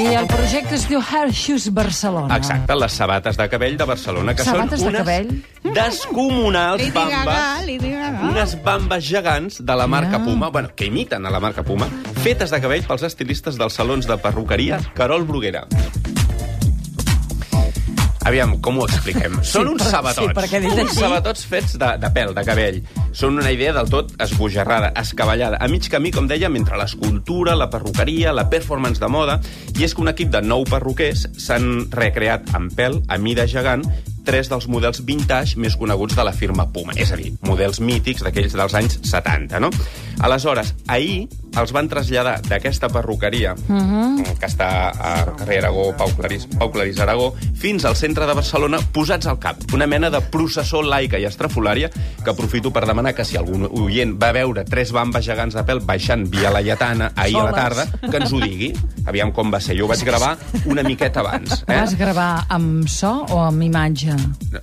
I el projecte es diu Hair Shoes Barcelona. Exacte, les sabates de cabell de Barcelona, que Sabates de són unes cabell? descomunals Lady Gaga, bambes, Lady Gaga. unes bambes gegants de la marca Ja. Puma, bueno, que imiten a la marca Puma, fetes de cabell pels estilistes dels salons de perruqueria Carol Bruguera. Aviam, com ho expliquem? Són uns però- sabatots. sí, perquè dit uns així- sabatots fets de, de pèl, de cabell. Són una idea del tot esbojarrada, escabellada, a mig camí, com dèiem, entre l'escultura, la perruqueria, la performance de moda, i és que un equip de nou perruquers s'han recreat amb pèl, a mida gegant, tres dels models vintage més coneguts de la firma Puma, és a dir, models mítics d'aquells dels anys 70, no? Aleshores, ahir els van traslladar d'aquesta perruqueria, uh -huh. que està a carrer Aragó, Pau Clarís, Pau Clarís Aragó, fins al centre de Barcelona, posats al cap. Una mena de processó laica i estrafolària, que aprofito per demanar que si algun oient va veure tres bambes gegants de pèl baixant via la Lletana ahir a la Soles. tarda, que ens ho digui. Aviam com va ser. Jo ho vaig gravar una miqueta abans. Ho vas gravar amb so o amb imatge?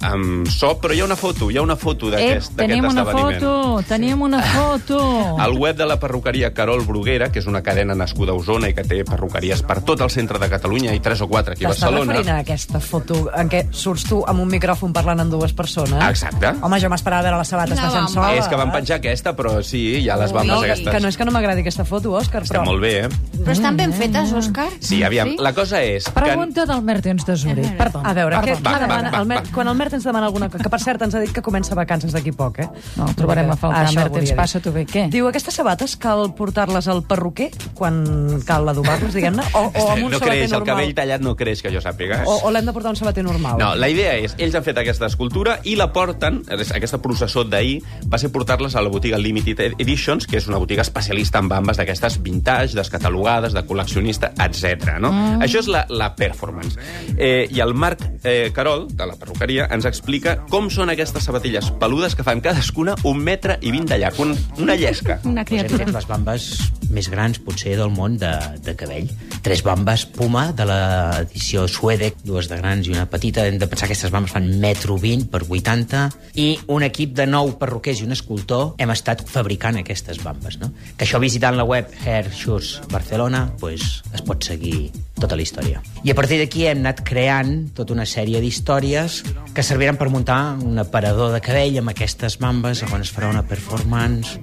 amb so, però hi ha una foto, hi ha una foto Eh, d'aquest d'aquest tenim una esdeveniment. foto, tenim una foto. Al web de la perruqueria Carol Bruguera, que és una cadena nascuda a Osona i que té perruqueries per tot el centre de Catalunya i tres o quatre aquí a T'estàs Barcelona. referint a aquesta foto en què surts tu amb un micròfon parlant amb dues persones? Exacte. Home, jo m'esperava veure les sabates de bamba. sola. És que van penjar aquesta, però sí, hi ha les bambes no, que, aquestes. que no és que no m'agradi aquesta foto, Òscar, Està però... molt bé, eh? Però estan ben fetes, Òscar? Sí, aviam, la cosa és... Que... Pregunta del Mertens de Zurich. Perdó. A veure, perdó. què, Va, va, demana, va, el va. quan el Mertens demana alguna cosa, que per cert ens ha dit que comença vacances d'aquí poc, eh? No, el trobarem a faltar. Això Mertens, passa-t'ho bé, què? Diu, aquestes sabates cal portar-les al perruquer quan cal adobar-los, diguem-ne? O, o amb un no sabater creix, el normal? cabell tallat no creix, que jo sàpiga. O, o l'hem de portar un sabater normal? No, la idea és, ells han fet aquesta escultura i la porten, aquesta processó d'ahir va ser portar-les a la botiga Limited Editions, que és una botiga especialista en bambes d'aquestes vintage, descatalogades, de col·leccionista, etc. No? Mm. Això és la, la performance. Eh, I el Marc eh, Carol, de la perruqueria, ens explica com són aquestes sabatilles peludes que fan cadascuna un metre i vint de llarg, un, una llesca. Una criatura. les bambes més grans, potser, del món de, de cabell. Tres bambes Puma de l'edició Suedec, dues de grans i una petita. Hem de pensar que aquestes bambes fan metro 20 per 80 i un equip de nou perruquers i un escultor hem estat fabricant aquestes bambes. No? Que això visitant la web Hair Shoes Barcelona pues, es pot seguir tota la història. I a partir d'aquí hem anat creant tota una sèrie d'històries que serviran per muntar un aparador de cabell amb aquestes bambes on es farà una performance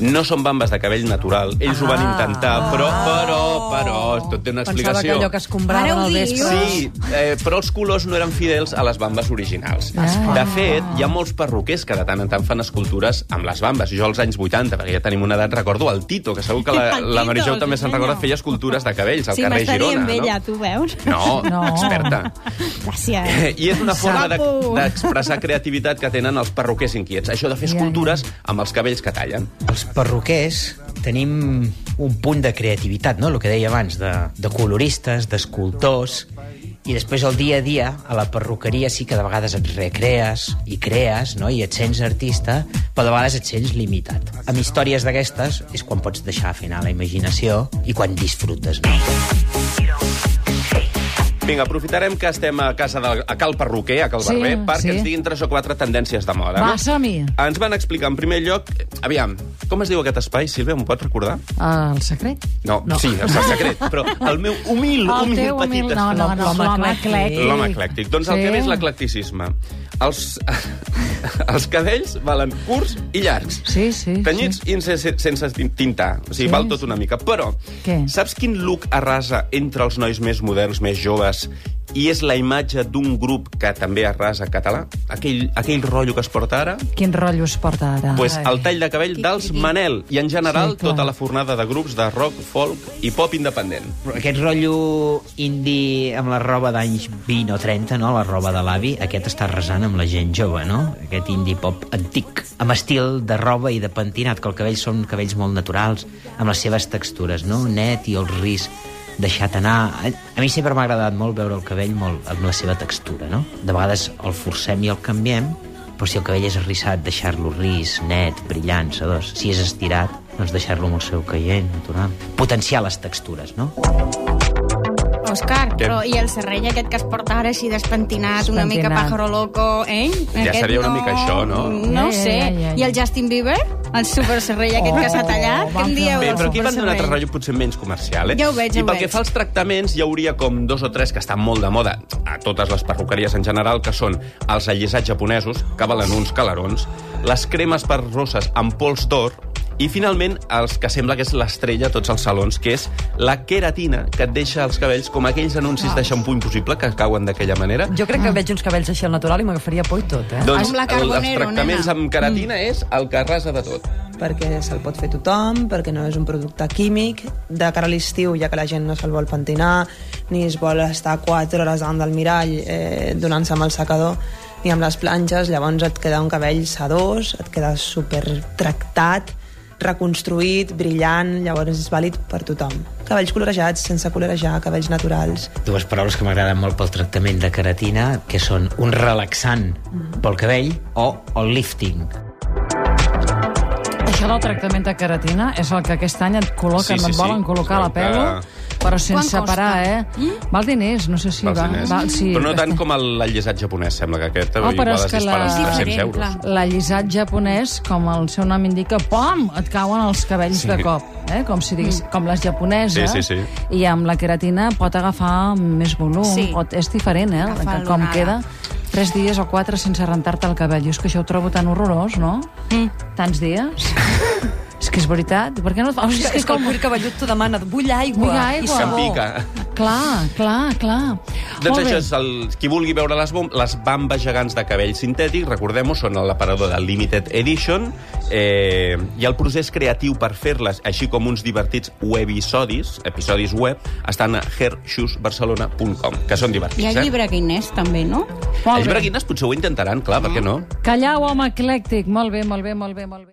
No són bambes de cabell natural. Ells ho van Ah. intentar, però, però, però, tot té una Pensava explicació. que allò que es ho al vespre... Sí, eh, però els colors no eren fidels a les bambes originals. De fet, hi ha molts perruquers que de tant en tant fan escultures amb les bambes. Jo als anys 80, perquè ja tenim una edat, recordo el Tito, que segur que la, la Marijou sí també se'n recorda, feia escultures de cabells al Sí, carrer m'estaria Girona. amb ella, no? tu veus? No, No. experta. Gràcies. I és una forma d'expressar creativitat que tenen els perruquers inquiets. Això de fer escultures amb els cabells que tallen. Els perruquers tenim un punt de creativitat, no? el que deia abans, de, de coloristes, d'escultors, i després el dia a dia, a la perruqueria sí que de vegades et recrees i crees, no? i et sents artista, però de vegades et sents limitat. Amb històries d'aquestes és quan pots deixar afinar la imaginació i quan disfrutes més. Vinga, aprofitarem que estem a casa de, a Cal Perruquer, a Cal Sí, Barber, perquè sí. ens diguin tres o quatre tendències de moda. Va, no? som-hi. Ens van explicar en primer lloc... Aviam, com es diu aquest espai, Sílvia? M'ho pots recordar? El secret? No, no. sí, el secret, però el meu humil, El humil teu petit humil... No, no, no, L'home eclèctic. L'home eclèctic. Doncs el Sí. que ve és l'eclecticisme. Els, els cadells valen curts i llargs. Sí, sí, Tenyits sí. i sense, sense tintar. O sigui, Sí, val tot una mica. Però, Què? saps quin look arrasa entre els nois més moderns, més joves, i és la imatge d'un grup que també arrasa català? Aquell, aquell rotllo que es porta ara? Quin rotllo es porta ara? pues el tall de cabell dels Manel i en general Sí, clar. tota la fornada de grups de rock, folk i pop independent. Però Aquest rotllo indie amb la roba d'anys 20 o 30, no? la roba de l'avi, aquest està arrasant amb la gent jove, no? Aquest indie pop antic, amb estil de roba i de pentinat, que el cabell són cabells molt naturals, amb les seves textures, no? Net i el ris deixat anar. A, mi sempre m'ha agradat molt veure el cabell molt amb la seva textura, no? De vegades el forcem i el canviem, però si el cabell és arrissat, deixar-lo ris, net, brillant, sedós. Si és estirat, doncs deixar-lo amb el seu caient, natural. Potenciar les textures, no? Òscar, però i el serrell aquest que es porta ara així despentinat, una mica pájaro loco, eh? Ja seria una mica això, no? No sé. ja, ja, ja. I el Justin Bieber? El super serrell aquest que s'ha Oh, tallat. Què vam en dieu? un Bé, però aquí van altre serrell? rotllo potser menys comercial, eh? Ja ho veig, I pel que fa als tractaments, hi hauria com dos o tres que estan molt de moda a totes les perruqueries en general, que són els allisats japonesos, que valen uns calarons, les cremes per rosses amb pols d'or, i finalment els que sembla que és l'estrella a tots els salons, que és la queratina, que et deixa els cabells com aquells anuncis de xampú impossible que cauen d'aquella manera. Jo crec que veig uns cabells així al natural i m'agafaria por i tot, eh? Doncs Com la el, els Carbonero, tractaments nena. amb queratina és el que arrasa de tot. perquè se'l pot fer tothom, perquè no és un producte químic. De cara a l'estiu, ja que la gent no se'l vol pentinar, ni es vol estar 4 hores davant del mirall eh, donant-se amb el secador, ni amb les planxes, llavors et queda un cabell sedós, et queda super tractat, reconstruït, brillant, llavors és vàlid per tothom. Cabells colorejats, sense colorejar, cabells naturals. Dues paraules que m'agraden molt pel tractament de queratina, que són un relaxant pel cabell o el lifting. Això del tractament de queratina és el que aquest any et col·loquen, Sí, sí, et volen sí. col·locar a la que- però sense parar, eh? Val diners, no sé si Pels va... diners. va sí, però no tant com el allisat japonès, sembla que aquest Oh, però igual és es que dispara la- als És 300 diferent, euros. L'allisat japonès, com el seu nom indica, pom, et cauen els cabells Sí. de cop, eh? com si digués, com les japoneses. Sí, sí, sí. I amb la queratina pot agafar més volum, Sí. pot, és diferent, eh? Agafar Que com queda tres dies o quatre sense rentar-te el cabell. Jo és que això ho trobo tan horrorós, no? Mm. Tants dies. que és veritat. Per què no... Oh, És que, és que el cuir cabellut t'ho demana. Vull aigua. Vull I aigua. sabó. Que pica. Clar, clar, clar. Doncs Molt bé. això és el... Qui vulgui veure les, bom... les bambes gegants de cabell sintètic, recordem-ho, són l'aparador de Limited Edition, eh... i el procés creatiu per fer-les, així com uns divertits webisodis, episodis web, estan a hairshoesbarcelona.com, que són Hi divertits, ha eh? llibre guinès, també, no? Molt Els bé. braguines potser ho intentaran, clar, per què no? Callau, home eclèctic. Molt bé, molt bé, molt bé, molt bé.